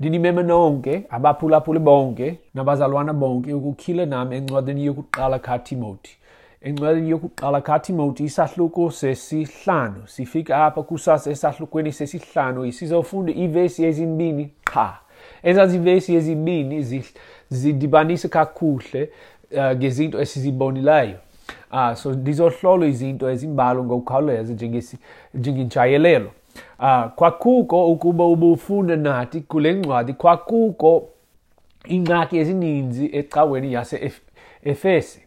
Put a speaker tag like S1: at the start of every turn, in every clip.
S1: ndinimeme nonke abaphulaphuli bonke nabazalwana bonke ukukhile nam encwadini yokuqala katimoti encwadini yokuqala katimoti isahluko sesihlanu sifika apha kusasa esahlukweni sesihlanu sizofunda iivesi ezimbini qha ezazivesi ezimbini zidibanise kakuhle eh, ngezinto esizibonileyo ah, so ndizohlolo izinto ezimbalo ngokukhawuleza njengenjayelelo Uh, kwakukho ukuba ubufunda nathi kule ncwadi kwakukho iingxaki ezininzi ecaweni yase-efesi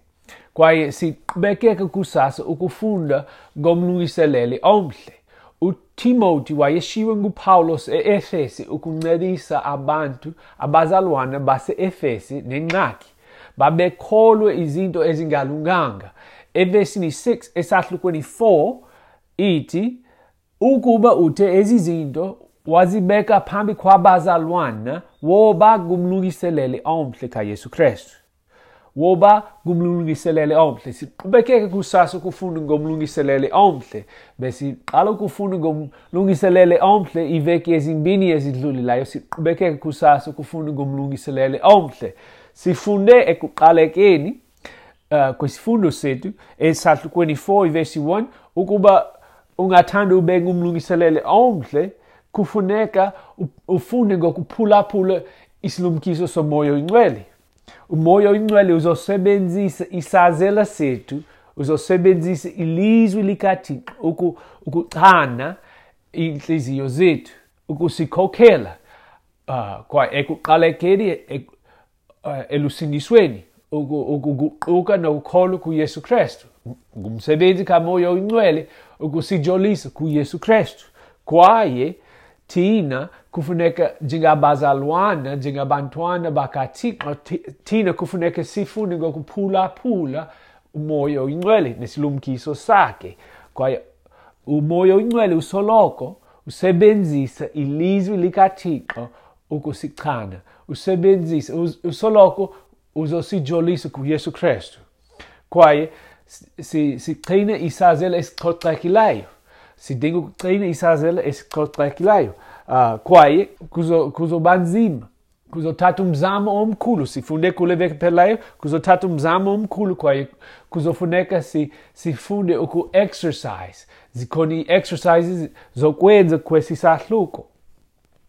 S1: kwaye siqhubekeke kusasa ukufunda ngomlungiseleli omhle utimoti wayeshiywe ngupawulos e-efesi ukuncedisa abantu abazalwana base-efesi nengxaki babekholwe izinto ezingalunganga evesini 6 esahlukweni 4 ithi ukuba uthe ezi zinto wazibeka phambi kwabazalwana woba ngumlungiseleli omhle kayesu krestu woba ngumlungiseleli omhle siqhubekeke kusasa ukufunda ngomlungiseleli omhle besiqala ukufunda ngomlungiseleli omhle iveki ezimbini ezidlulileyo siqhubekeke kusasa ukufunda ngomlungiseleli omhle sifunde ekuqalekeni uh, kwisifundo sethu esahluko 24 ivesi 1 ukuba ungathanda ube ngumlungiselele omhle kufuneka ufunde ngokuphulaphula isilumkiso somoya oyingcwele umoya oyingcwele uzosebenzisa isazela sethu uzosebenzisa ilizwi likathixo ukuchana iintliziyo zethu ukusikhokhela uh, kwa ekuqalekeni eh, elusindisweni ukuguquka nokukholwa kuyesu kristu ngumsebenzi kamoya oyingcwele ukusijolisa kuyesu kristu kwaye thina kufuneka njengabazalwana njengabantwana bakathixo thina kufuneka sifune ngokuphulaphula umoya oyingcwele nesilumkiso sakhe kwaye umoya oyingcwele usoloko usebenzisa ilizwi likathixo ukusichana usebenzise usoloko uzosijolisa kuyesu kristu kwaye sigcine isazela esicocekileyo sidinga ukugcina isazela esicocekileyo uh, kwaye kuzoba nzima kuzothatha umzamo omkhulu sifunde kule veki phelayo kuzothatha umzamo omkhulu kwaye kuzofuneka si, sifunde uku-exercise zikhona ii-exercises zokwenza kwesi sahluko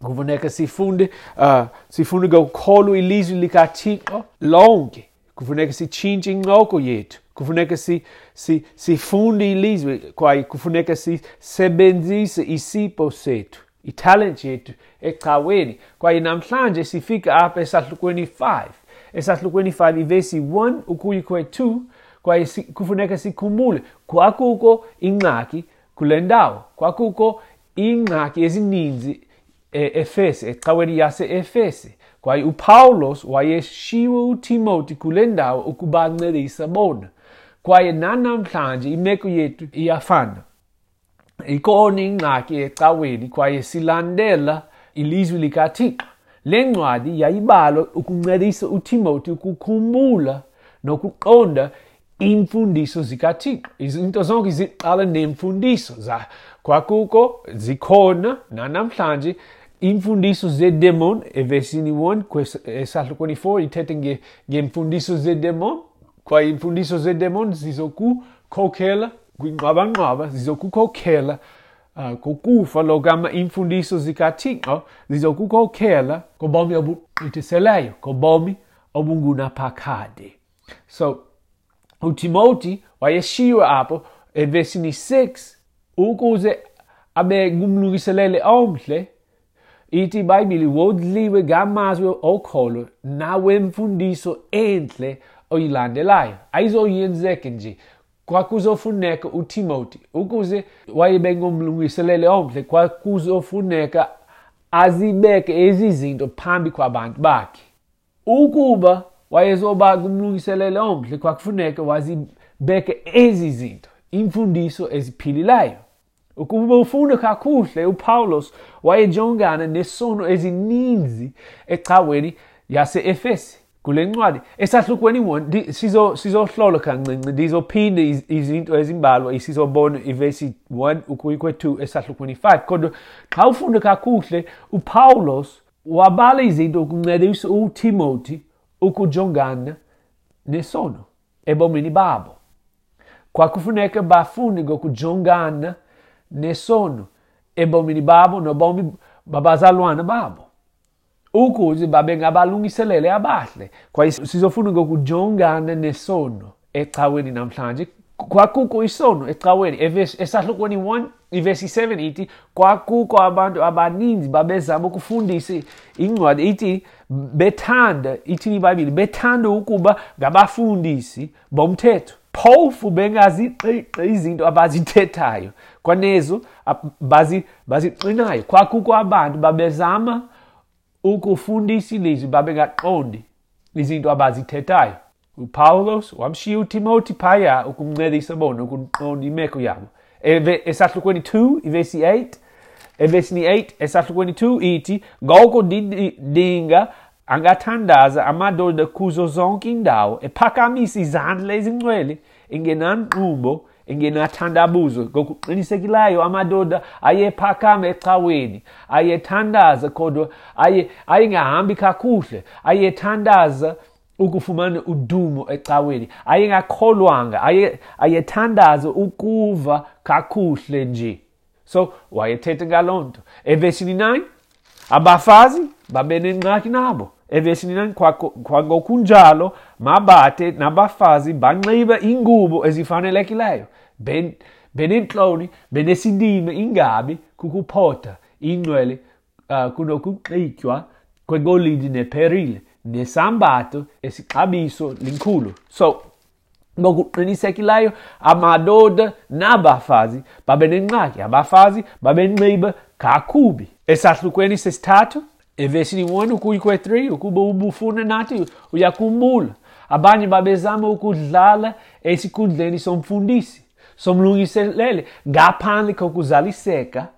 S1: kufuneka sifunde uh, sifunde ngokholo ilizwi likathixo lonke kufuneka sitshintshe incoko yethu kufuneka si, si, sifunde ilizwe kwaye kufuneka sisebenzise isipho sethu italenti yethu ecaweni kwaye namhlanje sifika apha esahlukweni 5 esahlukweni 5 ivesi 1 ukuyi kwe-2 kwaye si, kufuneka sikhumbule kwakukho ingxaki kule ndawo kwakukho iingxaki ezininzi e-efesi ecaweni yase-efesi kwaye upawulos wayeshiwe utimoti kule ndawo ukuba ancede isabona kwaye nanamhlanje imeko yethu iyafana ikona ingxaki ecaweni kwaye silandela ilizwi likathixo le ncwadi yayibalwa ukuncedisa utimoti ukukhumbula nokuqonda iimfundiso zikathixo izinto zonke ziqala neemfundiso kwakukho zikhona nanamhlanje imfundiso zedemon evesini 1 esahluko 24 ithethe ngeemfundiso zedemon kwaye iimfundiso zedemon zizokukhokela kwinqwabanqwaba zizokukhokela uh, ah, kokufa lokama iimfundiso zikathixo zizokukhokela kobomi obugqithiseleyo kobomi obungunaphakade So, uTimoti wayeshiywe apho evesini 6 ukuze abe ngumlungiselele omhle ithi ibhayibhile wodliwe ngamazwi okholo nawemfundiso entle oyilandelayo ayizoyenzeke nje kwakuzofuneka utimoti ukuze wayebe ngumlungiselele omhle kwakuzofuneka azibeke ezi zinto phambi kwabantu bakhe ukuba wayezoba kumlungiselele omhle kwakufuneka wazibeke ezi zinto imfundiso eziphililayo ukuba ufunde kakuhle upawulos wayejongana nesono ezininzi ecaweni yase-efesi kule ncwadi esahlukweni one sizohlolo kancinci ndizophinde izinto ezimbalwa isizobona ivesi 1 ukuyikwe-2 esahlukweni 5 kodwa xa ufunde kakuhle upawulos Wabhala izinto ukuncedisa uTimoti ukujongana nesono ebomini babo. Kwakufuneka bafunde ngokujongana nesono ebomini babo nobomi babazalwana babo ukuze babe ngabalungiselele abahle kwaye sizofuna ngokujongana nesono ecaweni namhlanje kwakukho isono ecaweni esahlukweni 1 ivesi 7 ithi kwakukho abantu abaninzi babezama ukufundisa incwadi ithi bethanda ithini ibhayibhile bethanda ukuba ngabafundisi bomthetho phofu bengaziqiqi izinto abazithethayo kwanezo bazixinayo kwakukho abantu babezama ukufundisa ilizwi babengaqondi izinto abazithethayo Upaulos, o amsi u Timoti paia o kum nedi sa bon, o kum non di meko yam. E ve e sa tlukweni tu, i vesi eit, e vesi ni eit, e sa tlukweni tu iti, gogo di dinga, anga tandaza, amado da kuzo zonk indao, e paka misi zan lezi ngweli, ingenan umbo, ingenathandabuzo ngokuqinisekileyo amadoda ayephakama ecaweni ayethandaza kodwa aye ayengahambi kakuhle ayethandaza ukufumana udumo ecaweni ayengakholwanga ayethandaze ukuva kakuhle nje so wayethetha ngaloo nto evesini 9 abafazi babenengxaki nabo evesini 9 kwangokunjalo mabade nabafazi banxiba iingubo ezifanelekileyo beneentloni benesidima ingabi kukuphotha ingcwele uh, kunokuxitywa kwegolidi neperile nesambatho esixabiso linkulu so ngokuqinisekileyo amadoda nabafazi babenengxaki abafazi babenxiba kakubi esahlukweni sesithathu evesini 1 ukuyi kwe-3 ukuba ubufuna nathi uyakumbula abanye babezama ukudlala esikhundleni somfundisi somlungiselele ngaphandle kokuzaliseka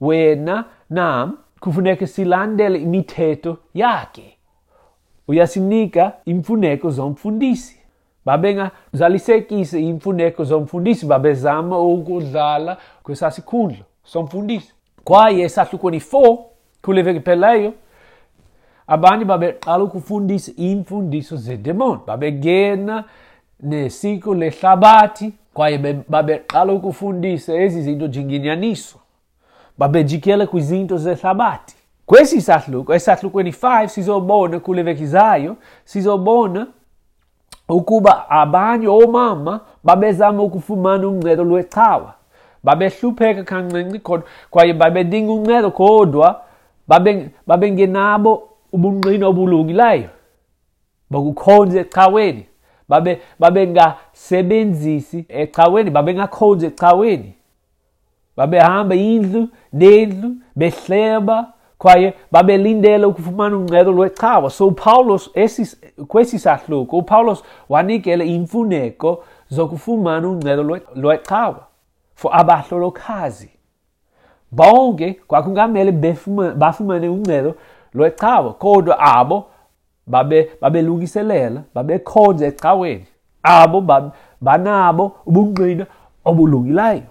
S1: wena nam kufuneka silandele imithetho yakhe uyasinika imfuneko zomfundisi babengazalisekise imfuneko zomfundisi babezama ukudlala kwesasikhundlo somfundisi kwaye esahlukweni 4 Kule veke pelayo, abanye babeqala ukufundisa iimfundiso zedemoni babegena nesiko lehlabathi kwaye babeqala ukufundisa ezi zinto njengenyaniso babejikela kwizinto zehlabathi kwesi sahluko esahlukweni 5 sizobona kule veki zayo sizobona ukuba abanye oomama babezama ukufumana uncedo lwecawa babehlupheka kancinci kodwa kwaye babedinga uncedo kodwa babengenabo babe ubungqina obulungileyo bokukhonza ecaweni babengasebenzisi babe ecaweni babengakhonzi ecaweni babehamba indlu nendlu behleba kwaye babelindele ukufumana uncedo lwecawa so upawulos kwesi sahluko upawulos wanikela imfuneko zokufumana uncedo lwecawa for abahlolokazi bonke kwakungamele bafumane uncedo lwecawa kodwa abo babe babelungiselela babekhonza ecaweni abo banabo ubungqina obulungileyo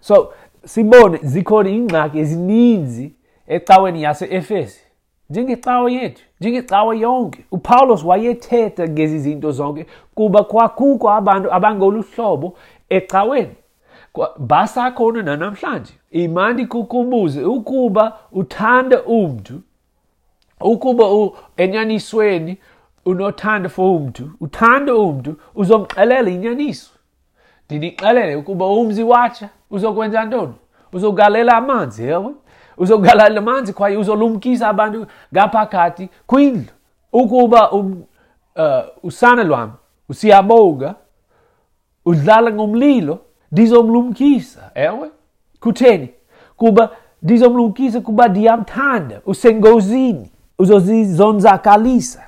S1: so sibone zikhona iingxaki ezininzi ecaweni yaseefesi njengecawa yethu njengecawa yonke upawulos wayethetha ngezi zinto zonke kuba kwakukho abantu abangolu hlobo ecaweni basakhona nanamhlanje imandi kukubuze ukuba uthanda umntu ukuba enyanisweni unothando for umntu uthanda umntu uzomxelela inyaniso ndinixelele ukuba umzi watsha uzokwenza ntoni uzogalela amanzi ewe uzogalela amanzi kwaye uzolumkisa abantu ngaphakathi kwindlu ukuba um, uh, usana lwam usiyabonga udlala ngomlilo ndizomlumkisa ewe kutheni kuba ndizomlumkisa kuba ndiyamthanda usengozini uzozizonzakalisa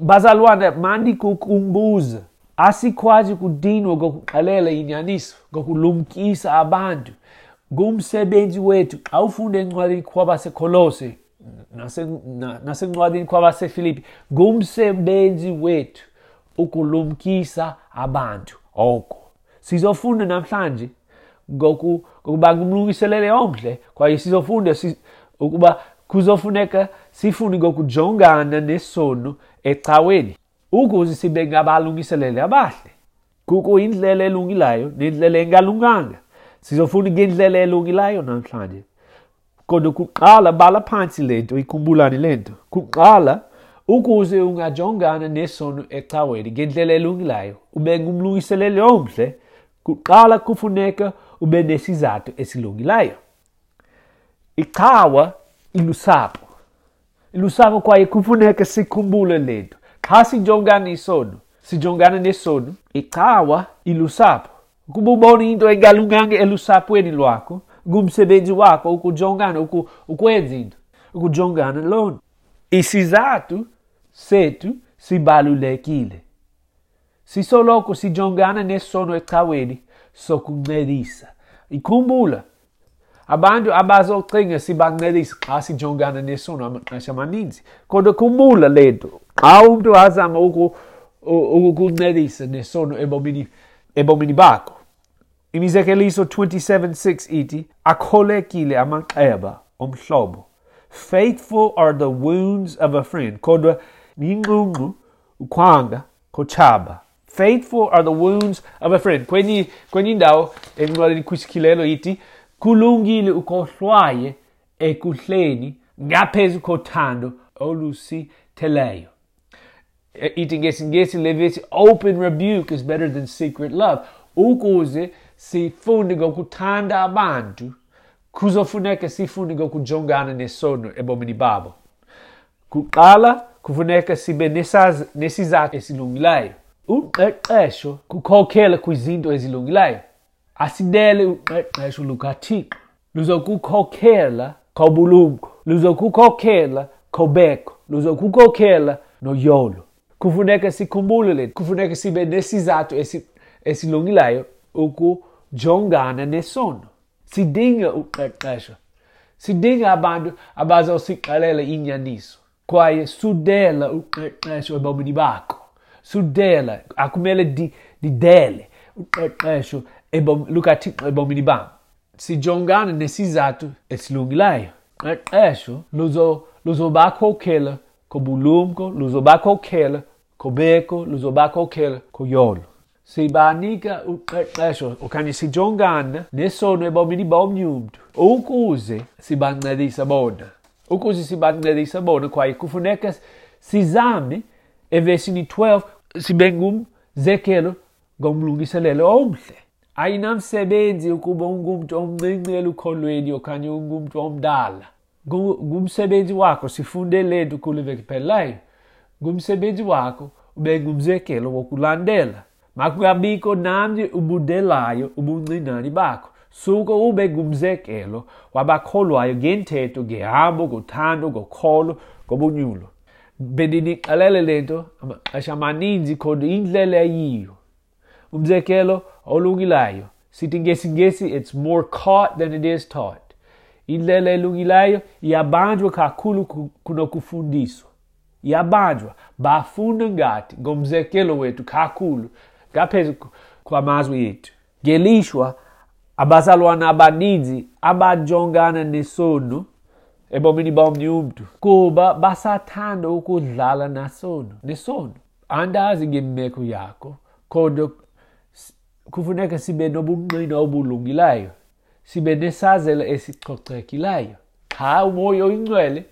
S1: bazalwane mandikukumbuza asikwazi ukudinwa ngokuxelela inyaniso ngokulumkisa abantu ngumsebenzi wethu xa ufunda encwadini kwabasekolose nasencwadini kwabasefilipi ngumsebenzi wethu ukulumkisa abantu oko sizofunda namhlanje ngokuba ngumlungiselele omhle kwaye sizofunda ukuba kuzofuneka sifunde ngokujongana nesono ecaweni ukuze sibe ngabalungiselele abahle kukho indlela elungilayo nendlela engalunganga sizofunda ngendlela elungilayo namhlanje kodwa kuqala bhala phantsi le nto ikhumbulani le nto kuqala ukuze ungajongana nesono ecaweni ngendlela elungilayo ube ngumlungiseleli omhle kuqala kufuneka ube nesizathu esilungileyo icawa ilusapho Ilusamo kwaye kufuneka sikhumbule le nto xa sijongana isono sijongana nesono icawa ilusapho ukuba ubona into engalunganga elusaphweni lwakho kumsebenzi wakho ukujongana uku, ukwenza into ukujongana loo nto isizathu sethu sibalulekile Si so loco si jongana ne sono e tawedi so kunedisa. Ikumbula. Abantu abazocinga sibancedisa xa sijongana nesono amaxesha amaninzi kodwa kumbula le nto xa umntu azama ukukuncedisa nesono ebomini, ebomini bakho imizekeliso 27:6 ithi akholekile amaxeba omhlobo faithful are the wounds of a friend kodwa yinxunxu ukhwanga Kochab. Faithful are the wounds of a friend. Kwenye, kwenye ndao, engwale ni kusikilelo iti, kulungile ukohlwaye ekuhleni ngaphezu kothando olusitheleyo e, ithi ngesingesi levithi open rebuke is better than secret love ukuze sifunde ngokuthanda abantu kuzofuneka sifunde ngokujongana nesono ebomini babo Kuqala kufuneka sibe nesizathu esilungileyo. Uqeqesho kukhokela kwizinto ezilungileyo. Asidele uqeqesho lukaThixo luzokukhokela kobulumko, luzokukhokela kobeko, luzokukhokela noyolo. Kufuneka sikhumbule le, kufuneka sibe nesizathu esilungileyo ukujongana nesono. Sidinga uqeqesho. Sidinga abantu abazawusixelela inyaniso kwaye sudela uqeqesho ebomini bakho. Sudela akumele ndidele uqeqesho lukaThixo ebomini bam. Sijongana nesizathu esilungileyo. Qeqesho luzobakhokhela kobulumko, luzobakhokhela kobeko, luzobakhokhela koyolo. Sibanika uqeqesho okanye sijongana nesono ebomini bomnye umntu ukuze sibancedise bona ukuze sibancedise bona kwaye kufuneka sizame evesini 12 sibe ngumzekelo ngomlungiselelo omhle ayinamsebenzi ukuba ungumntu omncinci elukholweni okanye ungumntu omdala gumsebe di wako si funde le do ku leve pelai gumsebe di wako be gumze ke lo ku landela ma ku abiko namdi ubudelayo ubuncinani bako suka ube gumzekelo wabakholwayo ngentetho ngehambo ngothando ngokholo ngobunyulo bendinixelele le nto amaxesha amaninzi khona indlela yiyo umzekelo olungilayo sithi ngesingesi it's more caught than it is taught indlela elungileyo iyabanjwa kakhulu kunokufundiswa iyabanjwa bafunda ngathi ngomzekelo wethu kakhulu ngaphezu kwamazwi yethu ngelishwa abazalwana abaninzi abajongana nesono ebomini bomnye umntu kuba basathanda ukudlala nasono nesono andazi ngemeko yakho kodwa kufuneka sibe nobungqina obulungileyo sibe nesazelo esicocekileyo xa umoya oyingcwele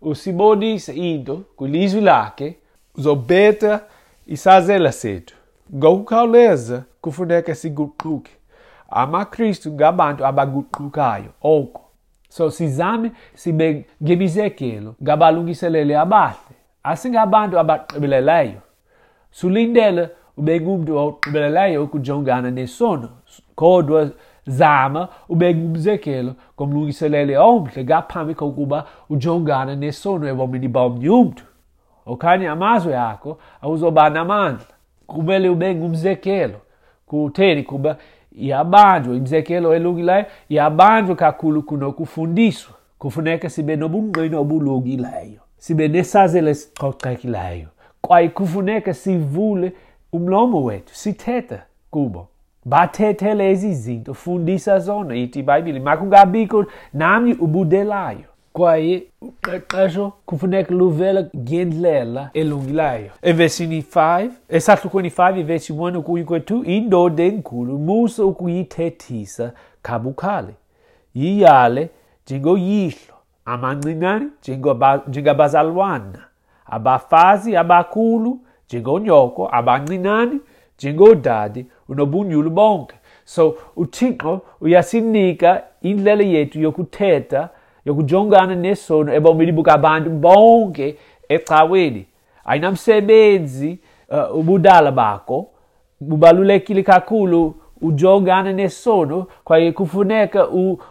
S1: usibonise into kwilizwi lakhe uzobeta isazela sethu ngokukhawuleza kufuneka siguquke amakristu ngabantu abaguqukayo oko so sizame sibe ngemizekelo ngabalungiselele abahle asingabantu abaqibelelayo sulindele ube ngumntu oqibelelayo ukujongana nesono kodwa zama ube ngumzekelo ngomlungiseleli omhle ngaphambi kokuba ujongane nesono ebomini bomnye umntu okanye amazwi akho awuzoba namandla kumele ube ngumzekelo kutheni kuba yabanjwa imizekelo elungileyo yabanjwa kakhulu kunokufundiswa kufuneka sibe nobungqina obulungileyo sibe nesazelo esicocekileyo kwaye kufuneka sivule umlomo wethu sithethe kubo bathethele ezi zinto fundisa zona ithi ibhayibhile makungabikho namnye ubudelayo kwaye uqeqesho kufuneka luvela ngendlela elungileyo evesini 5 esahlukweni 5 ivesi 1 ukuyi kwe-2 indoda enkulu musa ukuyithethisa kabukhali Yiyale njengoyihlo, amancinane njengabazalwana, abafazi abakhulu njengonyoko, abancinane njengoodade, unobunyulu bonke. So uThixo uyasinika indlela yethu yokuthetha yokujongana nesono ebomini bukabantu bonke ecaweni aina msebenzi uh, ubudala bako bubalulekile kakhulu ujongana nesono kwaye kufuneka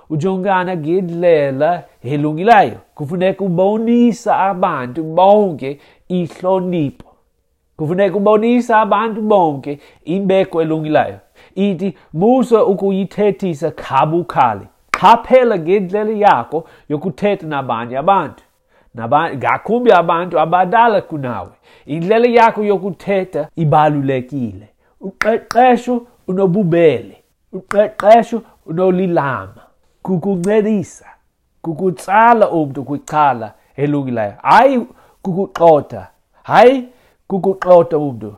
S1: ujongana ngendlela elungileyo kufuneka ubonisa abantu bonke ihlonipho kufuneka ubonisa abantu bonke imbeko elungileyo ithi musa ukuyithethisa khabukhali qaphela ngendlela yakho yokuthetha nabanye abantu ngakumbi abantu abadala kunawe indlela yakho yokuthetha ibalulekile uqeqesho unobubele uqeqesho unolilama kukuncedisa kukutsala umntu kwicala elungileyo hayi kukuxotha hayi kukuxotha umntu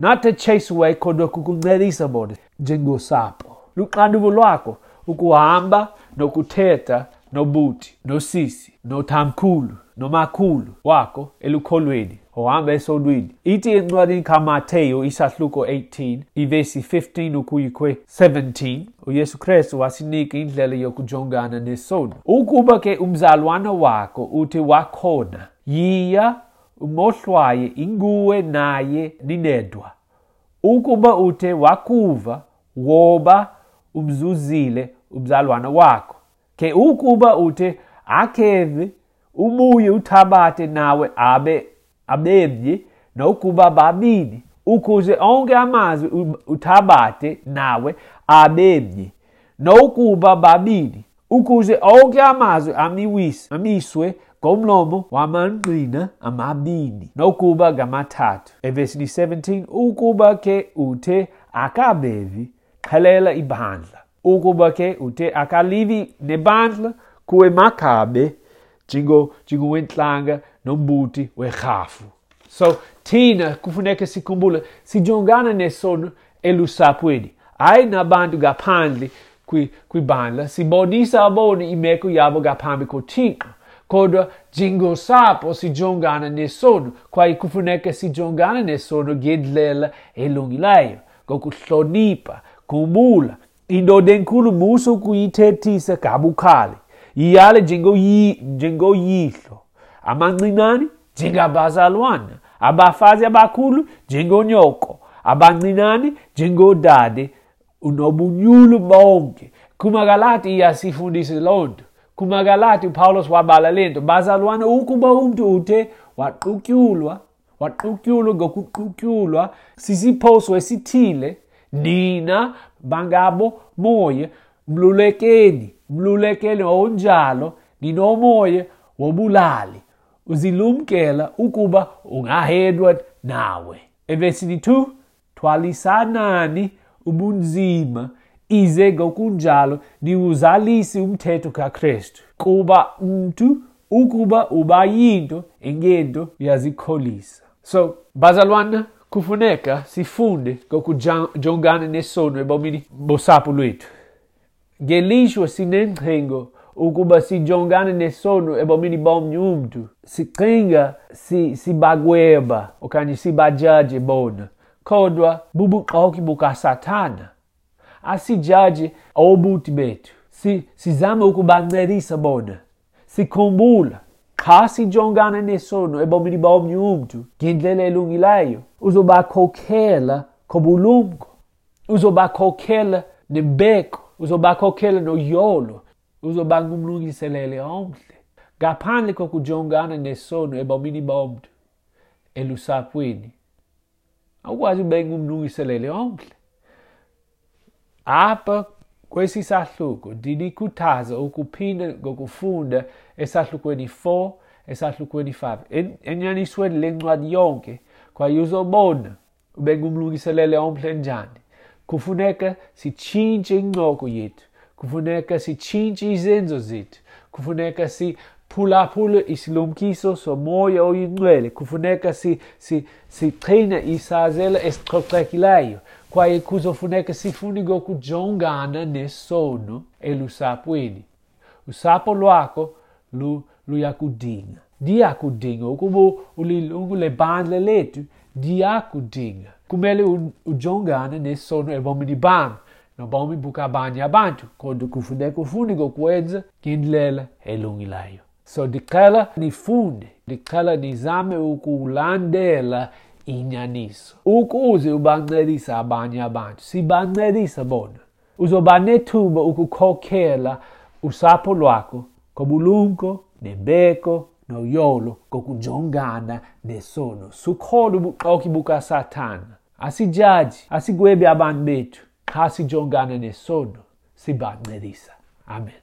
S1: not to chase away kodwa kukuncelisa bona njengosapho luxanduvo lwakho ukuhamba nokuthetha nobuti nosisi nothamkhulu nomakhulu wakho elukholweni ohamba esonwini ithi encwadini kamateyu isahluko 18 ivesi 15 ukuyikwe 17 uyesu kristu wasinika indlela yokujongana nesono ukuba ke umzalwana wakho uthi wakhona yiya umohlwaye inguwe naye ninedwa ukuba uthe wakuva woba umzuzile umzalwana wakho ke ukuba uthe akeve ubuye uthabathe nawe abe abemnye nokuba babini ukuze onke amazwi uthabathe nawe abemnye nokuba babini ukuze onke amazwi amiwise amiswe ngomlomo wamanqina amabini nokuba ngamathathu evesini 17 ukuba ke uthe akabevi xhelela ibandla ukuba ke uthe akalivi nebandla kuwe makabe Jingo, jingo wentlanga nombuti werhafu. So thina kufuneka sikhumbule sijongana nesono elusaphweni hayi nabantu ngaphandle kwibandla sibonisa abona imeko yabo ngaphambi kothixo kodwa njengosapho sijongana nesono kwaye kufuneka sijongana nesono ngendlela elungileyo ngokuhlonipha gubula indoda enkulu musa ukuyithethisa kabukhali yiyale njengoyihlo amancinane njengabazalwana abafazi abakhulu njengonyoko abancinane njengodade unobunyulu bonke kumakalati iyasifundisa loo nto kumakalati upawulos wabala le nto bazalwana ukuba umntu uthe waqutyulwa waqutyulwa ngokuqutyulwa sisiphoso esithile nina bangabo moye mlulekeni mlulekeni wawunjalo ninomoye wobulali uzilumkela ukuba ungahedwa nawe evesini 2 Thwalisanani ubunzima ize ngokunjalo niwuzalise umthetho kaKristu kuba mntu ukuba uba yinto engento uyazikholisa so bazalwana kufuneka sifunde ngokujongana nesono ebomini bosapho lwethu Ngelishwa sinengcingo ukuba sijongane nesono ebomini bomnye umntu sicinga si, sibakweba okanye sibajaje bona kodwa bubuxoki bukasathana asijaje obuti bethu si, sizame ukubancedisa bona sikhumbula xa sijongana nesono ebomini bomnye umntu ngendlela elungileyo uzobakhokela kobulumko uzobakhokhela nembeko uzobakhokhela noyolo uzoba ngumlungiselele omhle ngaphandle kokujongana nesono ebomini bomntu elusaphweni awukwazi ube ngumlungiselele omhle apha kwesi sahluko ndinikhuthaza ukuphinda ngokufunda esahlukweni 4 esahlukweni 5 enyanisweni lencwadi yonke kwaye uzobona ubengumlungiselele omhle njani kufuneka sitshintshe incoko yethu kufuneka sitshintshe izenzo zethu kufuneka siphulaphule isilumkiso somoya oyingcwele kufuneka sichine si, si isazela esicocekileyo kwaye kuzofuneka sifune ngokujongana nesono elusapweni U sapo luaco lu lu yakudinga. Di yakudinga ukubu uli ungule bandle letu di yakudinga. Kumele ujongane nesono ebomini bami nobomi bukabanye abantu kodwa kufuneka ufunde ngokwenza ngendlela elungileyo so ndicela nifunde ndicela nizame ukulandela inyaniso ukuze ubancelisa abanye abantu sibancelisa bona Uzobane thuba ukukhokela usapho lwakho ngobulumko nembeko noyolo ngokujongana nesono sukhole ubuxoki bukasathana asijaji asigwebi abantu bethu xa sijongana nesono sibancelisa amen